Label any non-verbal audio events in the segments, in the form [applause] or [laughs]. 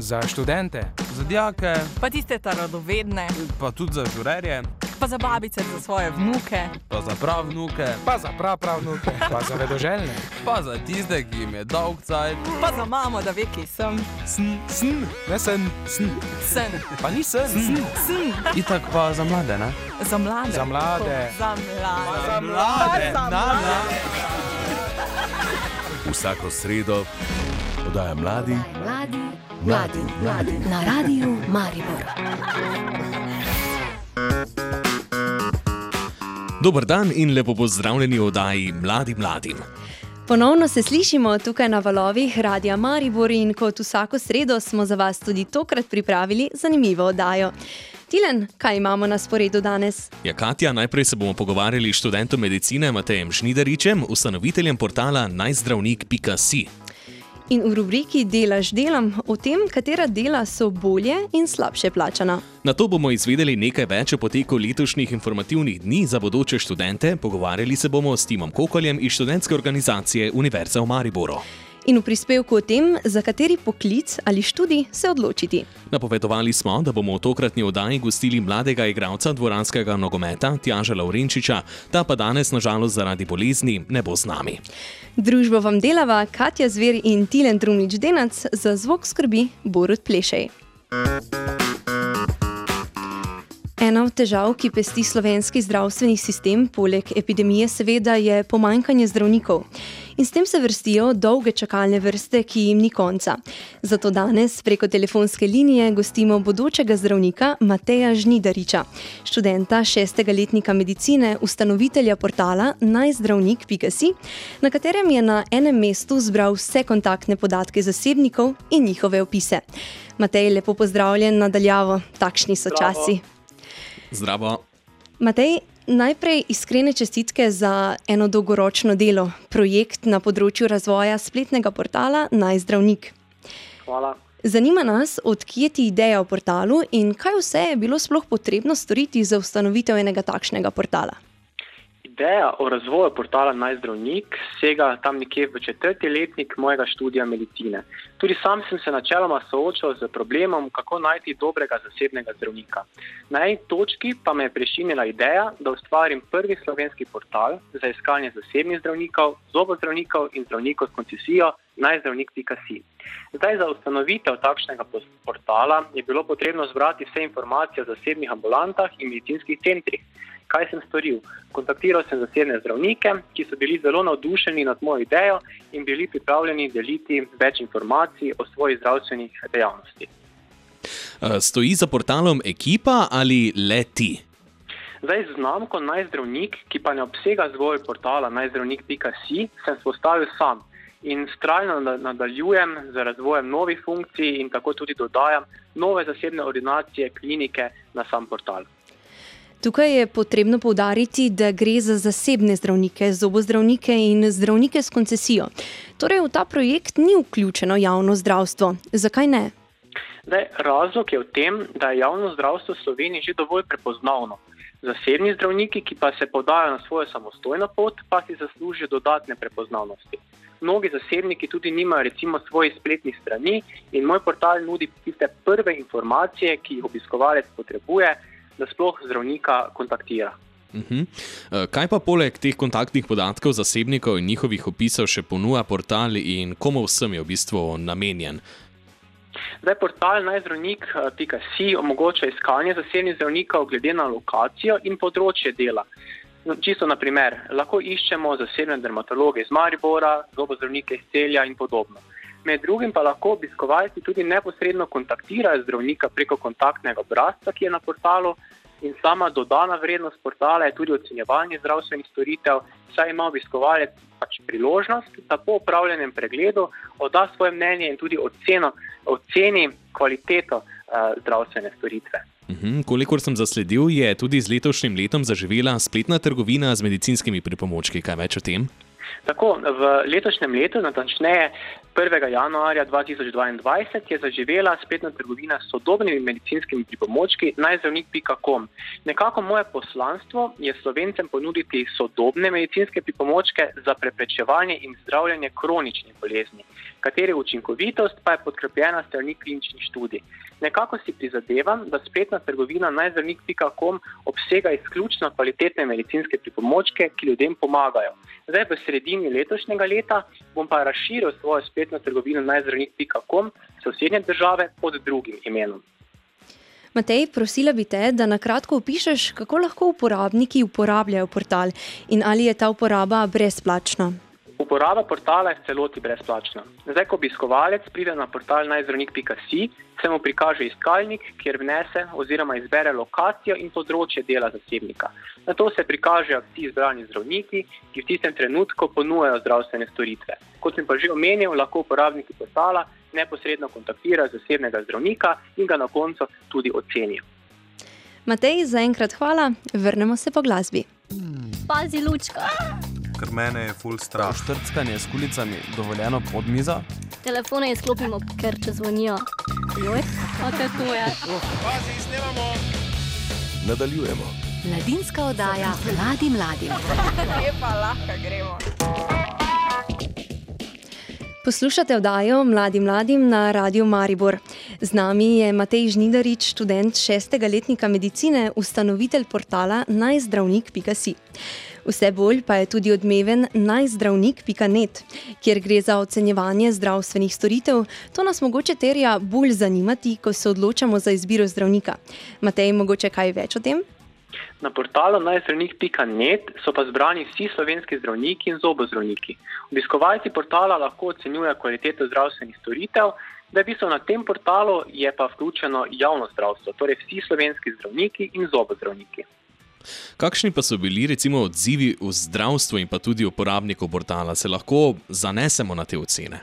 Za študente, za dijake, pa tiste radovedne, pa tudi za žurerje, pa za babice, za svoje vnuke, pa za pravnuke, pa za prapravnuke, [laughs] pa za vedoželjne, pa za tiste, ki jim je dolg cajt, pa za mamo, da ve, ki sem. Sn, sn, ne sen, sn. Sen. Pa ni sen, sn. sn. Itak pa za mlade, ne? Za mlade. Za mlade. Za mlade. Za mlade. Za mlade. Vsako sredo podaja mladi, mladi, mladi, mladi na radiju Maribor. Dober dan in lepo pozdravljeni v oddaji Mladi mladim. Ponovno se slišimo tukaj na valovih Radia Maribor in kot vsako sredo smo za vas tudi tokrat pripravili zanimivo oddajo. Tilen, kaj imamo na sporedu danes? Ja, Katja, najprej se bomo pogovarjali s študentom medicine Matejem Šnidaričem, ustanoviteljem portala najzdravnik.si. In v rubriki Delaš delam o tem, katera dela so bolje in slabše plačana. Na to bomo izvedeli nekaj več o poteku letošnjih informativnih dni za bodoče študente. Pogovarjali se bomo s Timom Kokoljem iz študentske organizacije Univerza v Mariboru in v prispevku o tem, za kateri poklic ali študij se odločiti. Napovedovali smo, da bomo v tokratni oddaji gostili mladega igralca dvoranskega nogometa Tjaža Laurenčiča, ta pa danes, nažalost, zaradi bolezni ne bo z nami. Družbo vam delava Katja Zver in Tilen Drumnič Denac, za zvok skrbi Borut Plešej. Ena od težav, ki pesti slovenski zdravstveni sistem, poleg epidemije, seveda, je pomankanje zdravnikov. In s tem se vrstijo dolge čakalne vrste, ki jim ni konca. Zato danes preko telefonske linije gostimo bodočega zdravnika Mateja Žnidariča, študenta šestega letnika medicine, ustanovitelja portala najzdravnik.si, na katerem je na enem mestu zbral vse kontaktne podatke zasebnikov in njihove opise. Matej, lepo pozdravljen nadaljavo, takšni so Bravo. časi. Zdravo. Matej, najprej iskrene čestitke za eno dolgoročno delo, projekt na področju razvoja spletnega portala Najzdravnik. Hvala. Zanima nas, odkje ti ideja o portalu in kaj vse je bilo sploh potrebno storiti za ustanovitev enega takšnega portala. Ideja o razvoju portala Najzdravnik sega tam nekje v četrti letnik mojega študija medicine. Tudi sam sem se načeloma soočal z problemom, kako najti dobrega zasebnega zdravnika. Na eni točki pa me je prešinila ideja, da ustvarim prvi slovenski portal za iskanje zasebnih zdravnikov, zobozdravnikov in zdravnikov s koncesijo najzdravnik.si. Zdaj za ustanovitev takšnega portala je bilo potrebno zbrati vse informacije o zasebnih ambulantah in medicinskih centrih. Kaj sem storil? Kontaktiral sem zasebne zdravnike, ki so bili zelo navdušeni nad mojo idejo in bili pripravljeni deliti več informacij o svojih zdravstvenih dejavnostih. Eh, stoji za portalom ekipa ali le ti? Zdaj, znamko najzdravnik, ki pa ne obsega zgolj portala najzdravnik.si, sem spostavil sam in strajno nadaljujem z razvojem novih funkcij in tako tudi dodajam nove zasebne ordinacije, klinike na sam portal. Tukaj je potrebno povdariti, da gre za zasebne zdravnike, zobozdravnike in zdravnike s koncesijo. Torej, v ta projekt ni vključeno javno zdravstvo. Zakaj ne? Daj, razlog je v tem, da je javno zdravstvo v Sloveniji že dovolj prepoznavno. Zasebni zdravniki, ki pa se podajo na svojo samostojno pot, pa si zaslužijo dodatne prepoznavnosti. Mnogi zasebniki tudi nimajo recimo svojih spletnih strani in moj portal nudi tiste prve informacije, ki jih obiskovalec potrebuje, da sploh zdravnika kontaktira. Uh -huh. Kaj pa poleg teh kontaktnih podatkov zasebnikov in njihovih opisov še ponuja portal in komu vsem je v bistvu namenjen? Zdaj, portal najzdravnik.si omogoča iskanje zasebnih zdravnikov glede na lokacijo in področje dela. No, čisto na primer, lahko iščemo zasebne dermatologe iz Maribora, zobozdravnike iz Celja in podobno. Med drugim pa lahko obiskovalci tudi neposredno kontaktirajo zdravnika preko kontaktnega obrazca, ki je na portalu. In sama dodana vrednost portala je tudi ocenjevanje zdravstvenih storitev, saj ima obiskovalec pač priložnost, da po upravljenem pregledu odda svoje mnenje in tudi oceno, oceni kvaliteto uh, zdravstvene storitve. Uhum, kolikor sem zasledil, je tudi z letošnjim letom zaživela spletna trgovina z medicinskimi pripomočki. Kaj več o tem? Tako, v letošnjem letu, natančneje 1. januarja 2022, je zaživela spletna trgovina s sodobnimi medicinskimi pripomočki najzdravnik.com. Nekako moje poslanstvo je slovencem ponuditi sodobne medicinske pripomočke za preprečevanje in zdravljenje kroničnih bolezni. Katere učinkovitost pa je podkrepljena strani kliničnih študij. Nekako si prizadevam, da spletna trgovina najzdravnik.com obsega izključno kvalitetne medicinske pripomočke, ki ljudem pomagajo. Zdaj, v sredini letošnjega leta, bom pa razširil svojo spletno trgovino najzdravnik.com sosednje države pod drugim imenom. Matej, prosila bi te, da na kratko opišeš, kako lahko uporabniki uporabljajo portal in ali je ta uporaba brezplačna. Uporaba portala je v celoti brezplačna. Zdaj, ko obiskovalec pride na portal najzdravnik.si, se mu prikaže iskalnik, kjer vnese oziroma izbere lokacijo in področje dela zasebnika. Na to se prikažejo vsi izbrani zdravniki, ki v tistem trenutku ponujajo zdravstvene storitve. Kot sem pa že omenil, lahko uporabniki portala neposredno kontaktirajo zasebnega zdravnika in ga na koncu tudi ocenijo. Matej, zaenkrat hvala, vrnemo se po glasbi. Pazi, lučka. Ker mene je full strah. Štrckanje s kulicami dovoljeno pod mizo. Telefone izklopimo, ker če zvonijo. Joj, kaj te to je? Nadaljujemo. Mladinska oddaja mladim mladim. Lepa, [laughs] lahko gremo. Poslušate oddajo Mladi mladim na Radiu Maribor. Z nami je Matej Žnidarič, študent šestega letnika medicine, ustanovitelj portala najzdravnik.si. Vse bolj pa je tudi odmeven najzdravnik.net, kjer gre za ocenjevanje zdravstvenih storitev. To nas mogoče terja bolj zanimati, ko se odločamo za izbiro zdravnika. Matej, mogoče kaj več o tem? Na portalu najzdravnik.net so pa zbrani vsi slovenski zdravniki in zobozdravniki. Obiskovalci portala lahko ocenjujejo kvaliteto zdravstvenih storitev, da je bistvo na tem portalu je pa vključeno javno zdravstvo, torej vsi slovenski zdravniki in zobozdravniki. Kakšni pa so bili recimo odzivi v zdravstvu in pa tudi uporabnikov portala? Se lahko zanesemo na te ocene?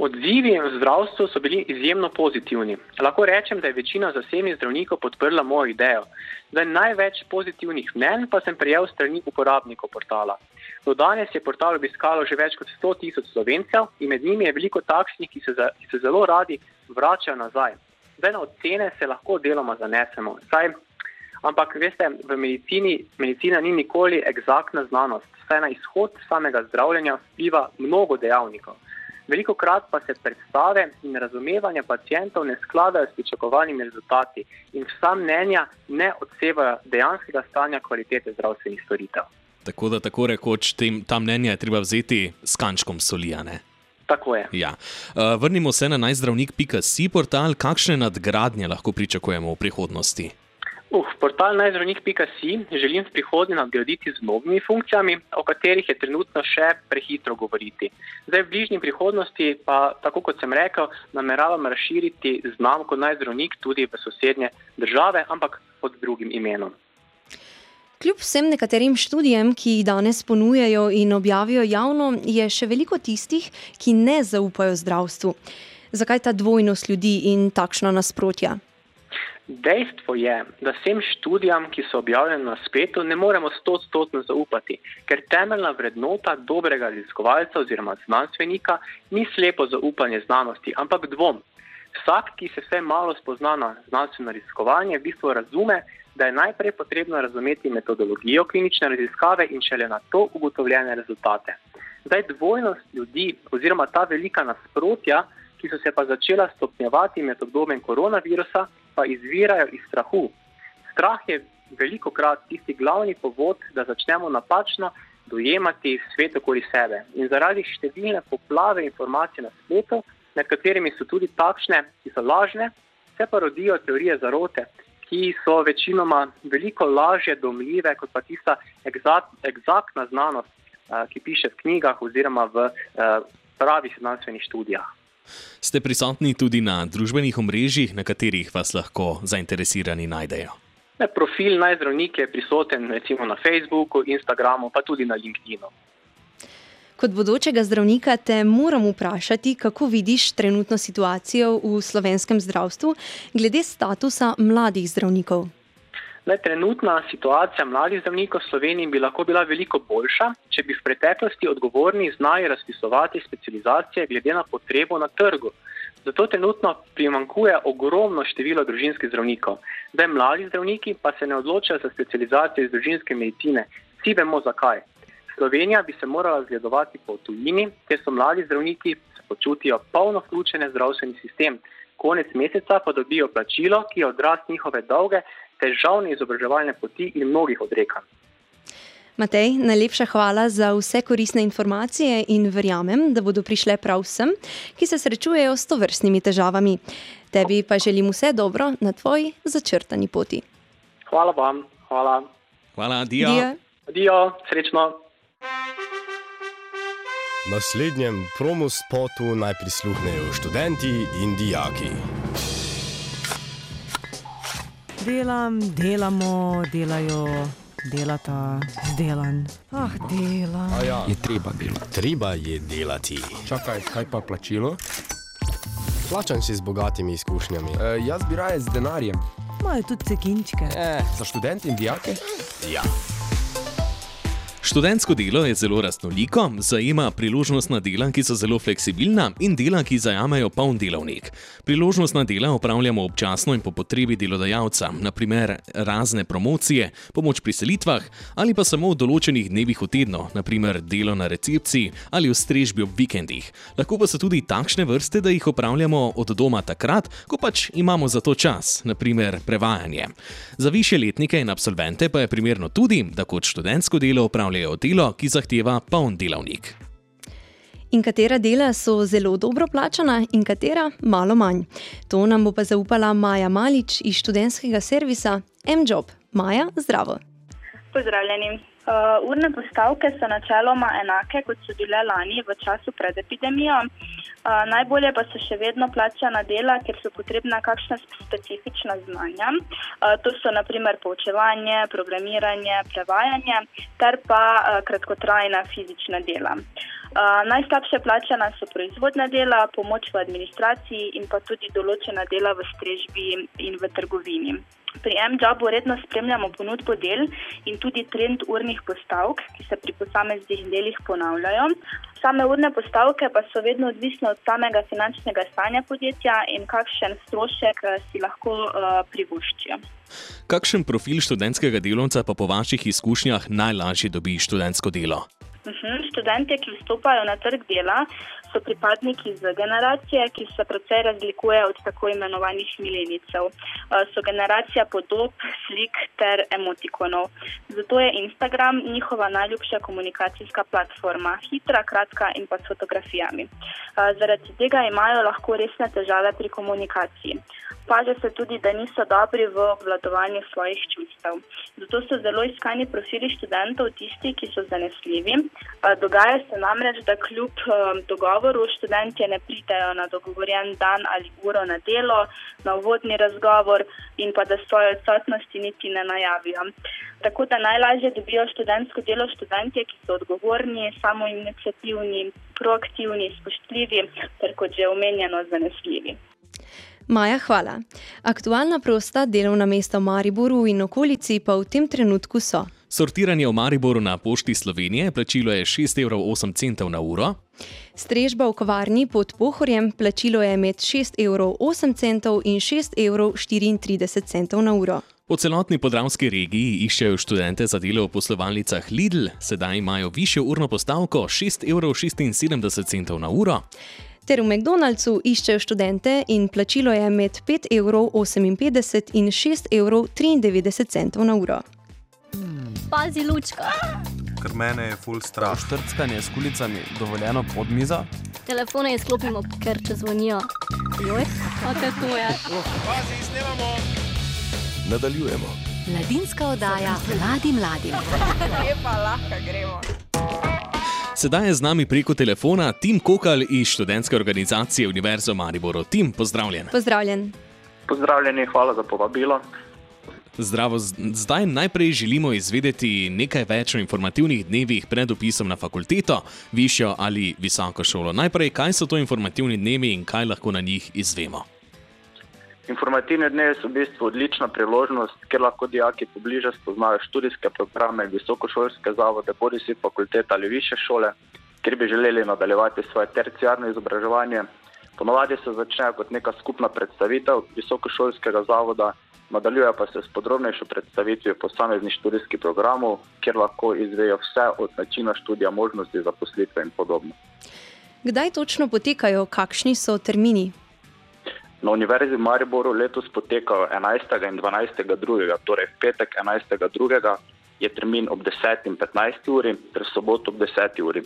Odzivi v zdravstvu so bili izjemno pozitivni. Lahko rečem, da je večina zasebnih zdravnikov podprla mojo idejo. Zdaj, največ pozitivnih mnen pa sem prejel strani uporabnikov portala. Do danes je portal obiskalo že več kot 100 tisoč slovencev in med njimi je veliko takšnih, ki se, za, ki se zelo radi vračajo nazaj. Zdaj, na ocene se lahko deloma zanesemo. Saj, ampak, veste, v medicini medicina ni nikoli eksaktna znanost, saj na izhod samega zdravljenja vpliva mnogo dejavnikov. Veliko krat pa se predstave in razumevanje pacijentov ne skladajo s pričakovanimi rezultati in vsa mnenja ne odsevajo dejanskega stanja kvalitete zdravstvenih storitev. Tako da tako rekoč tem, ta mnenja je treba vzeti s kančkom solijane. Tako je. Ja. Uh, vrnimo se na najzdravnik.si portal, kakšne nadgradnje lahko pričakujemo v prihodnosti. Uh, portal najzdravnik.si želim v prihodnje nadgraditi z novimi funkcijami, o katerih je trenutno še prehitro govoriti. Zdaj, v bližnji prihodnosti pa, tako kot sem rekel, nameravam razširiti znamko najzdravnik tudi v sosednje države, ampak pod drugim imenom. Kljub vsem nekaterim študijem, ki jih danes ponujajo in objavijo javno, je še veliko tistih, ki ne zaupajo zdravstvu. Zakaj ta dvojnost ljudi in takšna nasprotja? Dejstvo je, da vsem študijam, ki so objavljene na spletu, ne moremo stotstotno zaupati, ker temeljna vrednota dobrega raziskovalca oziroma znanstvenika ni slepo zaupanje znanosti, ampak dvom. Vsak, ki se vse malo spozna na znanstveno raziskovanje, v bistvu razume, da je najprej potrebno razumeti metodologijo klinične raziskave in šele na to ugotovljene rezultate. Zdaj, dvojnost ljudi oziroma ta velika nasprotja, ki so se pa začela stopnjevati med obdobjem koronavirusa, pa izvirajo iz strahu. Strah je veliko krat tisti glavni povod, da začnemo napačno dojemati svet okoli sebe. In zaradi številne poplave informacij na spletu, med katerimi so tudi takšne, ki so lažne, se pa rodijo teorije zarote, ki so večinoma veliko lažje domljive kot pa tista eksaktna znanost, ki piše v knjigah oziroma v pravih znanstvenih študijah. Ste prisotni tudi na družbenih omrežjih, na katerih vas lahko zainteresirani najdejo? Ne, profil najzdravnik je prisoten recimo na Facebooku, Instagramu, pa tudi na LinkedInu. Kot bodočega zdravnika te moram vprašati, kako vidiš trenutno situacijo v slovenskem zdravstvu glede statusa mladih zdravnikov. Le, trenutna situacija mladih zdravnikov v Sloveniji bi lahko bila veliko boljša, če bi v preteklosti odgovorni znali razpisovati specializacije glede na potrebo na trgu. Zato trenutno primankuje ogromno število družinskih zdravnikov. Zdaj, mladi zdravniki pa se ne odločajo za specializacijo iz družinske medicine. Vsi vemo zakaj. Slovenija bi se morala zgledovati po tujini, kjer so mladi zdravniki se počutijo polno vključene v zdravstveni sistem. Konec meseca pa dobijo plačilo, ki je odraz njihove dolge, težavne izobraževalne poti in mnogih odrekanj. Matej, najlepša hvala za vse koristne informacije in verjamem, da bodo prišle prav vsem, ki se srečujejo s tovrstnimi težavami. Tebi pa želim vse dobro na tvoji začrtani poti. Hvala vam, hvala. Hvala, Dio. Dio. Srečno. Naslednjem promo spotu naj prisluhnejo študenti in dijaki. Delam, delamo, delajo, delata, zdelan. Ah, delam. Ja. Je treba delati. Treba je delati. Čakaj, kaj pa plačilo? Plačan si z bogatimi izkušnjami. E, jaz bi raje z denarjem. Imajo tudi cekinčke. E, za študente in dijake? Ja. Študentsko delo je zelo raznoliko, zajema priložnostna dela, ki so zelo fleksibilna, in dela, ki zajamejo poln delovnik. Priložnostna dela opravljamo občasno in po potrebi delodajalca, naprimer razne promocije, pomoč pri selitvah ali pa samo v določenih dnevih v tednu, naprimer delo na recepciji ali v strežbi ob vikendih. Lahko pa so tudi takšne vrste, da jih opravljamo od doma takrat, ko pač imamo za to čas, naprimer prevajanje. Za više letnike in absolvente pa je primerno tudi, da kot študentsko delo opravljajo delo, ki zahteva poln delovnik. In katera dela so zelo dobro plačana, in katera malo manj. To nam bo pa zaupala Maja Malič iz študentskega servisa MJOB. Maja, zdravo. Pozdravljeni. Uh, urne postavke so načeloma enake, kot so bile lani v času pred epidemijo. Uh, najbolje pa so še vedno plačana dela, ker so potrebna kakšna specifična znanja. Uh, to so naprimer poučevanje, programiranje, prevajanje ter pa uh, kratkotrajna fizična dela. Uh, najslabše plačana so proizvodna dela, pomoč v administraciji in pa tudi določena dela v strežbi in v trgovini. Pri MJOB-u redno spremljamo ponudbo del in tudi trend urnih postavk, ki se pri posameznih delih ponavljajo. Same urne postavke pa so vedno odvisne od samega finančnega stanja podjetja in kakšen strošek eh, si lahko uh, privoščijo. Kakšen profil študentskega delovca pa po vaših izkušnjah najlažje dobi študentsko delo? Uhum, študente, ki vstopajo na trg dela, so pripadniki z generacije, ki se precej razlikuje od tako imenovanih milenicev. So generacija podob, slik ter emotikonov. Zato je Instagram njihova najljubša komunikacijska platforma, hitra, kratka in pa s fotografijami. Zaradi tega imajo lahko resne težave pri komunikaciji. Paže se tudi, da niso dobri v obvladovanju svojih čustev. Zato so zelo iskani profili študentov tisti, ki so zanesljivi. Dogaja se namreč, da kljub dogovoru študentje ne pridejo na dogovorjen dan ali uro na delo, na uvodni razgovor in pa da svoje odsotnosti niti ne najavijo. Tako da najlažje dobijo študentsko delo študentje, ki so odgovorni, samoinicijativni, proaktivni, spoštljivi ter kot že omenjeno zanesljivi. Maja, hvala. Aktualna prosta delovna mesta v Mariboru in okolici pa v tem trenutku so. Sortiranje v Mariboru na pošti Slovenije, plačilo je 6,08 evrov na uro. Strežba v kavarni pod Pohorjem, plačilo je med 6,08 evrov in 6,34 evrov na uro. Po celotni podravski regiji iščejo študente za delo v poslovalnicah Lidl, sedaj imajo višjo urno postavko 6,76 evrov na uro. Ter v McDonald'su iščejo študente in plačilo je med 5,58 evrov in 6,93 evrov na uro. Pazi, lučka. Ker mene je full strah. Štrckanje s kulicami dovoljeno pod mizo. Telefone izklopimo, ker če zvonijo. Joj, kaj te to je? Pazi, snemamo. Nadaljujemo. Mladinska oddaja mladim mladim. [laughs] Lepa, lahko gremo. Sedaj je z nami preko telefona Tim Kokal iz študentske organizacije Univerzo Mariboro. Tim, pozdravljen. Pozdravljen. Pozdravljeni, hvala za povabilo. Zdravo, zdaj najprej želimo izvedeti nekaj več o informativnih dnevih pred opisom na fakulteto, višjo ali visoko šolo. Najprej, kaj so to informativni dnevi in kaj lahko na njih izvemo? Informativne dneve so v bistvu odlična priložnost, ker lahko dijaki pobliže spoznajo študijske programe, visokošolske zavode, bodi si fakultete ali više šole, kjer bi želeli nadaljevati svoje terciarno izobraževanje. Ponovadi se začnejo kot neka skupna predstavitev visokošolskega zavoda, nadaljuje pa se s podrobnejšo predstavitvijo posameznih študijskih programov, kjer lahko izvejo vse od načina študija, možnosti zaposlitve in podobno. Kdaj točno potekajo, kakšni so termini? Na Univerzi v Mariboru letos potekajo 11. in 12. 2. torej v petek 11. 2. je termin ob 10. in 15. uri, ter soboto ob 10. uri.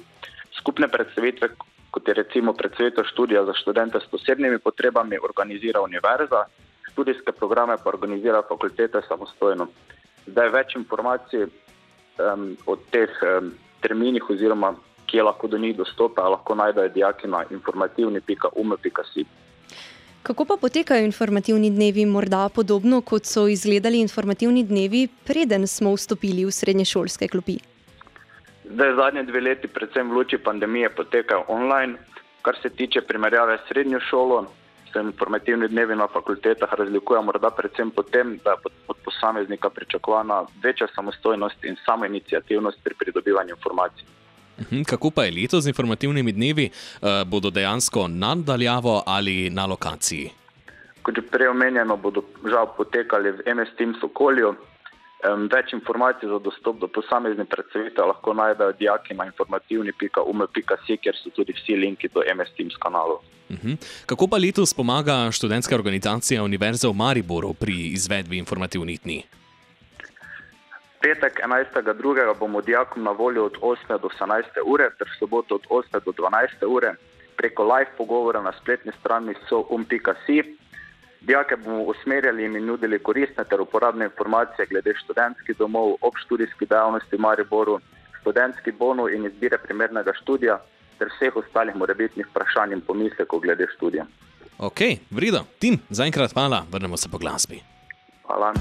Skupne predstavitve, kot je recimo predstavitev študija za študente s posebnimi potrebami, organizira univerza, študijske programe pa organizira fakultete samostojno. Zdaj več informacij um, o teh um, terminih oziroma kje lahko do njih dostopajo, lahko najdejo dijaki na informativni.ume.si. Kako pa potekajo informativni dnevi, morda podobno kot so izgledali informativni dnevi, preden smo vstopili v srednješolske klopi? Zdaj, zadnje dve leti, predvsem v luči pandemije, potekajo online. Kar se tiče primerjave s srednjo šolo, se informativni dnevi na fakultetah razlikujejo morda predvsem po tem, da je od posameznika pričakovana večja samostojnost in samo inicijativnost pri pridobivanju informacij. Mhm, Kako pa je letos z informativnimi dnevi? Eh, Bodo dejansko nadaljavo ali na lokaciji? Kot že prej omenjeno, bodo žal potekali v MS Teams okolju. Več informacij za dostop do posameznih predstavitev lahko najdejo dijaki na informativni.ume.si, kjer so tudi vsi linki do MS Teams kanalov. Mhm. Kako pa letos pomaga študentska organizacija Univerze v Mariboru pri izvedbi informativnih dni? Petek 11.2. bomo dijakom na voljo od 8. do 18. ure, ter soboto od 8. do 12. ure preko live pogovora na spletni strani soum.si. Dijake bomo usmerjali in jim nudili koristne ter uporabne informacije glede študentskih domov, obštudijskih dejavnosti v Mariboru, študentskih bonov in izbire primernega študija ter vseh ostalih morebitnih vprašanj in pomislekov glede študija. Ok, vrido, Tim, zaenkrat hvala, vrnemo se po glasbi. Hvala.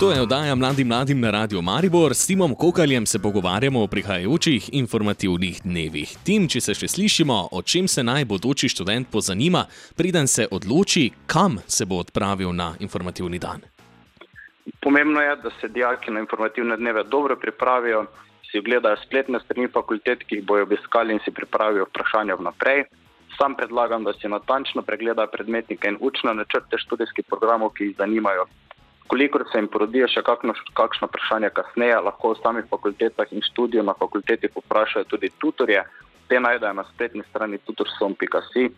To je oddaja Mladim mladim na Radio Maribor. S Timom Kokaljem se pogovarjamo o prihajajočih informativnih dnevih. Tim, če se še slišimo, o čem se naj bodoči študent pozanima, preden se odloči, kam se bo odpravil na informativni dan. Pomembno je, da se dijaki na informativne dneve dobro pripravijo, si ogledajo spletne strani fakultet, ki jih bojo obiskali in si pripravijo vprašanja vnaprej. Sam predlagam, da si natančno pregledajo predmetnike in učne načrte študijskih programov, ki jih zanimajo. Kolikor se jim porodijo še kakšno, kakšno vprašanje kasneje, lahko o samih fakultetah in študiju na fakulteti poprašajo tudi tutorje. Te najdejo na spletni strani tutorsom.si.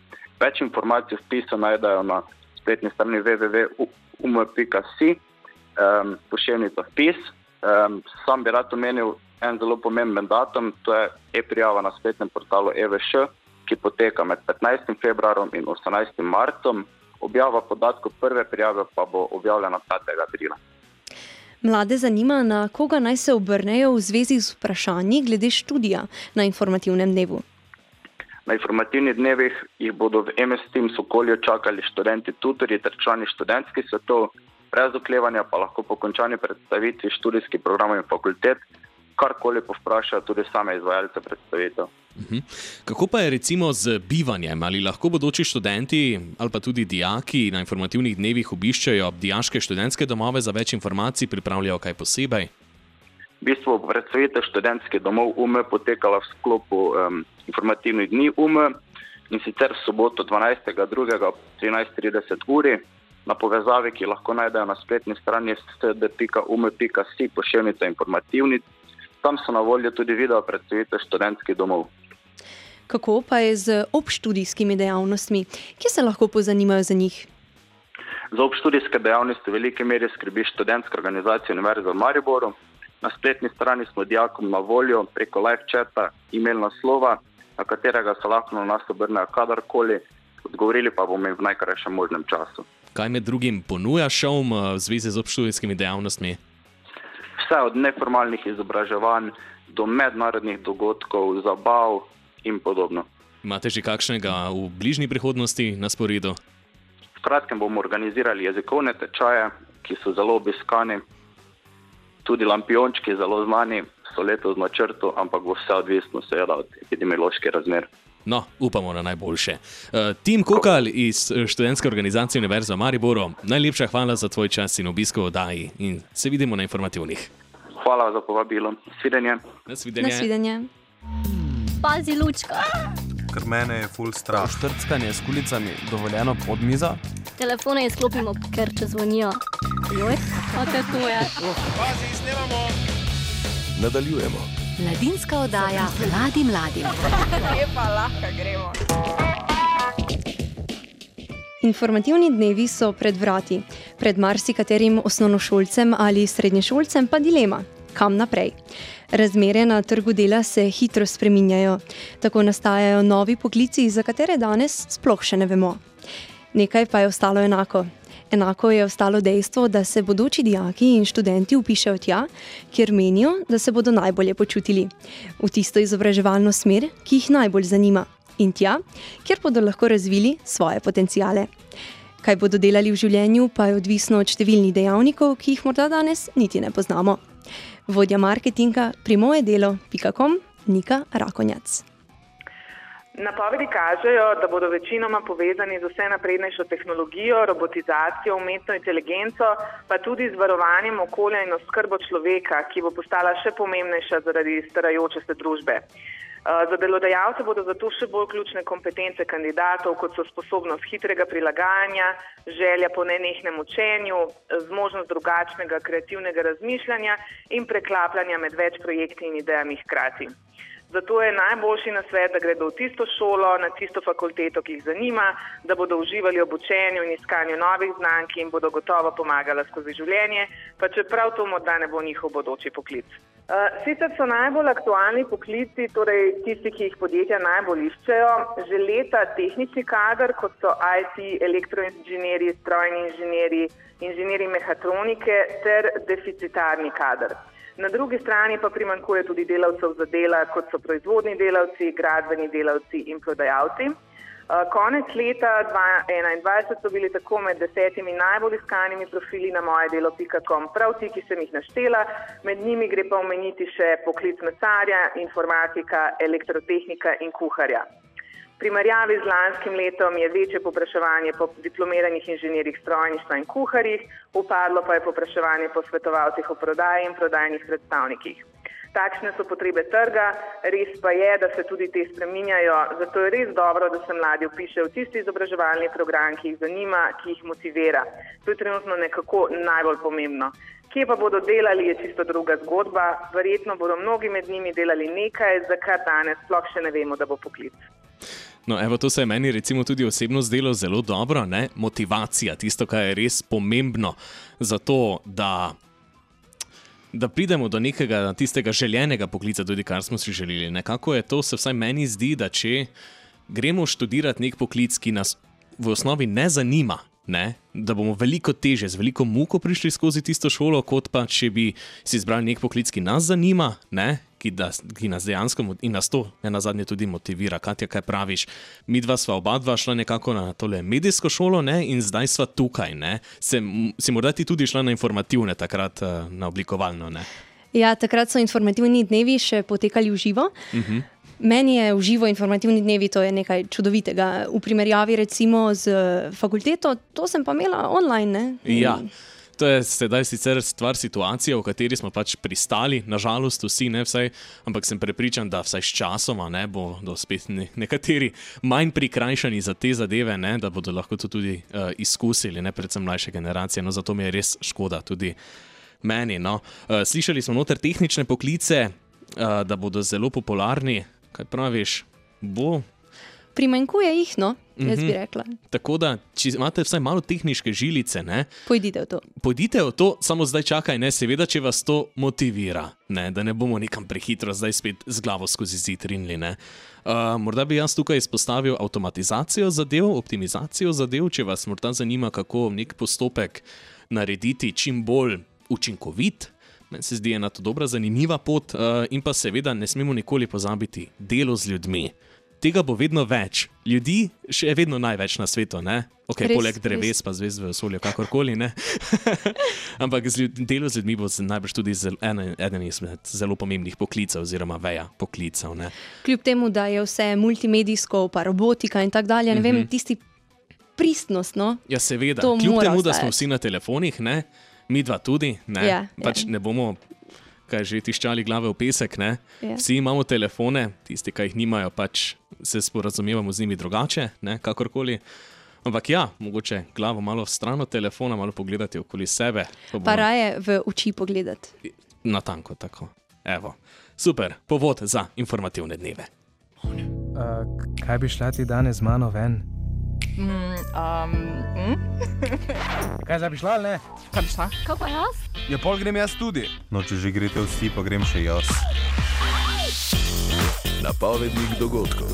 Več informacij o vpisu najdejo na spletni strani www.um.si, um, pošiljnica vpis. Um, sam bi rad omenil en zelo pomemben datum, to je e-prijava na spletnem portalu EVŠ, ki poteka med 15. februarjem in 18. marcem. Objava podatkov prve prijave pa bo objavljena 5. aprila. Mlade zanima, na koga naj se obrnejo v zvezi z vprašanji glede študija na informativnem dnevu. Na informativnih dnevih jih bodo v MS Teams okolju čakali študenti, tutorji ter člani študentskih svetov, brez oklevanja pa lahko po končani predstavitvi študijskih programov in fakultet karkoli povprašajo tudi same izvajalce predstavitev. Mhm. Kako pa je recimo z bivanjem? Ali lahko bodoči študenti ali pa tudi dijaki na informativnih dnevih obiščajo dijaške študentske domove za več informacij, pripravljajo kaj posebej? V bistvu predstavitev študentskih domov UME potekala v sklopu um, informativnih dni UME in sicer v soboto 12.2. ob 13.30 uri na povezavi, ki lahko najdejo na spletni strani sd.ume.si pošiljnica informativni. Tam so na voljo tudi video predstavitev študentskih domov. Kako pa je z obštudijskimi dejavnostmi, kje se lahko pozanimajo za njih? Za obštudijske dejavnosti v veliki meri skrbi študentska organizacija Univerze v Mariboru. Na spletni strani smo dijakom na voljo preko live chata, e-mail naslova, na katerega se lahko na nas obrnejo kadarkoli, odgovorili pa bomo jim v najkrajšem možnem času. Kaj med drugim ponuja šovm eh, v zvezi z obštudijskimi dejavnostmi? Vse od neformalnih izobraževanj do mednarodnih dogodkov, zabav in podobno. Imate že kakšnega v bližnji prihodnosti na sporedu? V kratkem bomo organizirali jezikovne tečaje, ki so zelo obiskani, tudi lampiončki, zelo znani, so letos v načrtu, ampak bo vse odvisno seveda od epidemioloških razmer. No, upamo na najboljše. Uh, Tim Kokal iz eh, študentske organizacije Univerza v Mariboru, najlepša hvala za tvoj čas in obisko v oddaji in se vidimo na informativnih. Hvala za povabilo. Svidenje. Nasvidenje. Nasvidenje. Pazi, lučka. ker mene je full strah. Štrckanje s kulicami dovoljeno pod mizo? Telefone izklopimo, ker če zvonijo. Joj, pa te to je. Pazi, snemamo. Nadaljujemo. Mladinska oddaja mladim mladim. Lepa, [laughs] lahko gremo. Informativni dnevi so pred vrati. Pred marsikaterim osnovnošolcem ali srednješolcem pa dilema, kam naprej. Razmere na trgu dela se hitro spreminjajo. Tako nastajajo novi poklici, za katere danes sploh še ne vemo. Nekaj pa je ostalo enako. Enako je ostalo dejstvo, da se bodoči dijaki in študenti upišajo tja, kjer menijo, da se bodo najbolje počutili. V tisto izobraževalno smer, ki jih najbolj zanima. In tja, kjer bodo lahko razvili svoje potencijale. Kaj bodo delali v življenju, pa je odvisno od številnih dejavnikov, ki jih morda danes niti ne poznamo. Vodja marketinga primojedelo.com Nika Rakonjac. Napovedi kažejo, da bodo večinoma povezani z vse naprednejšo tehnologijo, robotizacijo, umetno inteligenco, pa tudi z varovanjem okolja in oskrbo človeka, ki bo postala še pomembnejša zaradi starajoče se družbe. Za delodajalce bodo zato še bolj ključne kompetence kandidatov, kot so sposobnost hitrega prilagajanja, želja po nenehnem učenju, zmožnost drugačnega kreativnega razmišljanja in preklapljanja med več projekti in idejami hkrati. Zato je najboljši nasvet, da gredo v tisto šolo, na tisto fakulteto, ki jih zanima, da bodo uživali v učenju in iskanju novih znanj, ki jim bodo gotovo pomagala skozi življenje, pa čeprav to morda ne bo njihov bodoči poklic. Sicer so najbolj aktualni poklici, torej tisti, ki jih podjetja najbolj iščejo, že leta tehnični kader, kot so IT, elektroinženjeri, strojni inženjeri, inženjeri mehatronike ter deficitarni kader. Na drugi strani pa primankuje tudi delavcev za dela, kot so proizvodni delavci, gradbeni delavci in prodajalci. Konec leta 2021 so bili tako med desetimi najbolj iskanimi profili na mojedelo.com prav ti, ki sem jih naštela, med njimi gre pa omeniti še poklic mesarja, informatika, elektrotehnika in kuharja. V primerjavi z lanskim letom je večje popraševanje po diplomiranih inženirjih strojništva in kuharjih, upadlo pa je popraševanje po svetovalcih o prodaji in prodajnih predstavnikih. Takšne so potrebe trga, res pa je, da se tudi te spreminjajo, zato je res dobro, da se mladi upišejo v tisti izobraževalni program, ki jih zanima, ki jih motivira. To je trenutno nekako najbolj pomembno. Kje pa bodo delali, je čisto druga zgodba. Verjetno bodo mnogi med njimi delali nekaj, za kar danes sploh še ne vemo, da bo poklic. No, evo, to se je meni recimo tudi osebno zdelo zelo dobro, ne? motivacija, tisto, kar je res pomembno za to, da, da pridemo do nekega tistega željenega poklica, tudi kar smo si želeli. Nekako je to, se vsaj meni zdi, da če gremo študirati nek poklic, ki nas v osnovi ne zanima. Ne? Da bomo veliko teže, z veliko muko prišli skozi tisto šolo, kot pa če bi si izbrali nek poklic, ki nas zanima, ne? Ki, da, ki nas dejansko in nas to ne na zadnje tudi motivira. Katja, kaj praviš? Mi dva sva oba dva šla nekako na tole medijsko šolo ne? in zdaj sva tukaj. Se, si morda ti tudi šla na informativne, takrat na oblikovalno? Ne? Ja, takrat so informativni dnevi še potekali v živo. Uh -huh. Meni je v živo informativni dnevi to nekaj čudovitega. V primerjavi recimo z fakulteto, to sem pa imela online. Ne? Ja. To je sedaj sicer stvar situacije, v kateri smo pač pristali, nažalost, vsi ne vsaj, ampak sem prepričan, da vsaj s časoma ne bodo spet ne, nekateri manj prikrajšani za te zadeve, ne, da bodo lahko to tudi uh, izkusili, ne predvsem mlajše generacije. No, zato mi je res škoda tudi meni. No. Uh, slišali smo noter tehnične poklice, uh, da bodo zelo popularni. Kaj praviš? Bo primanjkuje jih, no, jaz bi rekla. Tako da, če imate vsaj malo tehnične žilice, ne, pojdite v to. Pojdite v to, samo zdaj čakaj, ne, seveda, če vas to motivira, ne, da ne bomo nekam prehitro zdaj spet z glavo skozi zid rinili. Uh, morda bi jaz tukaj izpostavil avtomatizacijo zadev, optimizacijo zadev, če vas morda zanima, kako nek postopek narediti čim bolj učinkovit. Meni se zdi ena to dobra, zanimiva pot, uh, in pa seveda ne smemo nikoli pozabiti delo z ljudmi tega bo vedno več. Ljudi še je vedno največ na svetu, okay, res, poleg dreves, res. pa zvezd v vesolju, kakorkoli. [laughs] Ampak ljud, delo z ljudmi bo najbrž tudi zel, eden, eden izmed zelo pomembnih poklicev, oziroma veja poklicev. Ne? Kljub temu, da je vse multimedijsko, pa robotika in tako dalje, ne mm -hmm. vem, tisti pristnost. No? Ja, seveda. Kljub temu, da smo vsi na telefonih, ne? mi dva tudi, ne, ja, pač ja. ne bomo kaj že tiščali glave v pesek. Ne? Ja. Vsi imamo telefone, tisti, ki jih nimajo, pač se sporazumevamo z njimi drugače, ne? kakorkoli. Ampak ja, mogoče glavo malo stran od telefona, malo pogledati okoli sebe. pa bomo- Pa raje v oči pogledati. Natanko tako. Evo. Super, povod za informativne dneve. Uh, kaj bi šla ti danes z mano ven? Mm, um, mm? [laughs] Kaj zdaj bi šla ne? Kaj bi šla? Kaj pa jaz? Ja, pol grem jaz tudi. No, če že greste vsi, pa grem še jaz. Napovednik dogodkov.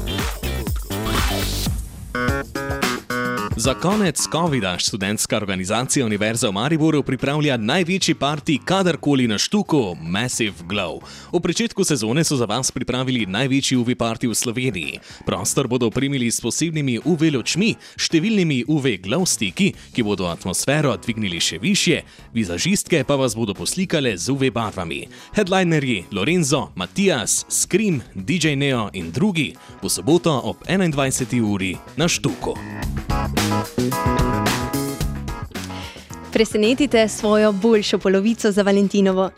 Za konec COVID-a študentska organizacija Univerze v Mariboru pripravlja največji parti kadarkoli na štuku Massive Glow. V začetku sezone so za vas pripravili največji UV parti v Sloveniji. Prostor bodo opremili s posebnimi UV lučmi, številnimi UV glow stiki, ki bodo atmosfero dvignili še više, vizažistke pa vas bodo poslikale z UV barvami. Headlinerji Lorenzo, Matijas, Scream, DJ Neo in drugi bo soboto ob 21. uri na štuku. Presenetite svojo boljšo polovico za Valentinovo.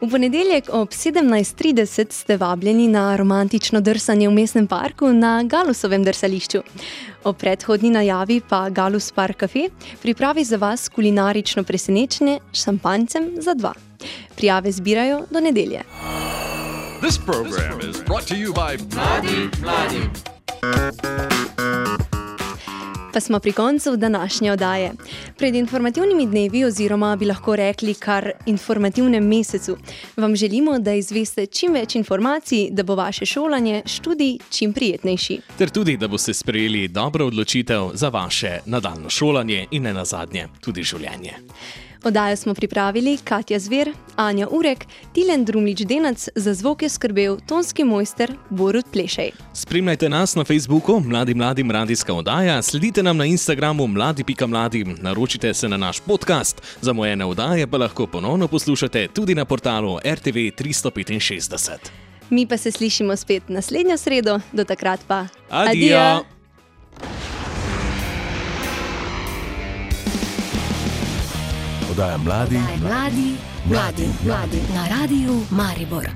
V ponedeljek ob 17:30 ste vabljeni na romantično drsanje v mestnem parku na Galusovem drsališču. O predhodni najavi pa Galus Park Cafe pripravi za vas kulinarično presenečenje s šampancem za dva. Prijave zbirajo do nedelje. This program is brought to you by Mladi Mladi. Pa smo pri koncu današnje oddaje. Pred informativnimi dnevi, oziroma bi lahko rekli kar informativnem mesecu, vam želimo, da izveste čim več informacij, da bo vaše šolanje, študij čim prijetnejši. Ter tudi, da boste sprejeli dobro odločitev za vaše nadaljno šolanje in ne nazadnje tudi življenje. Oddajo smo pripravili Katja Zver, Anja Urek, Tilen Drumlič Denac, za zvok je skrbel tonski mojster Borut Plešej. Spremljajte nas na Facebooku, Mladi Mladim Radijska oddaja, sledite nam na Instagramu mladi.mladi, naročite se na naš podcast, zamujene oddaje pa lahko ponovno poslušate tudi na portalu RTV 365. Mi pa se slišimo spet naslednjo sredo, do takrat pa. Adijo! Oddaja mladi, Mladi, mladi, mladi. Na radiju Maribor.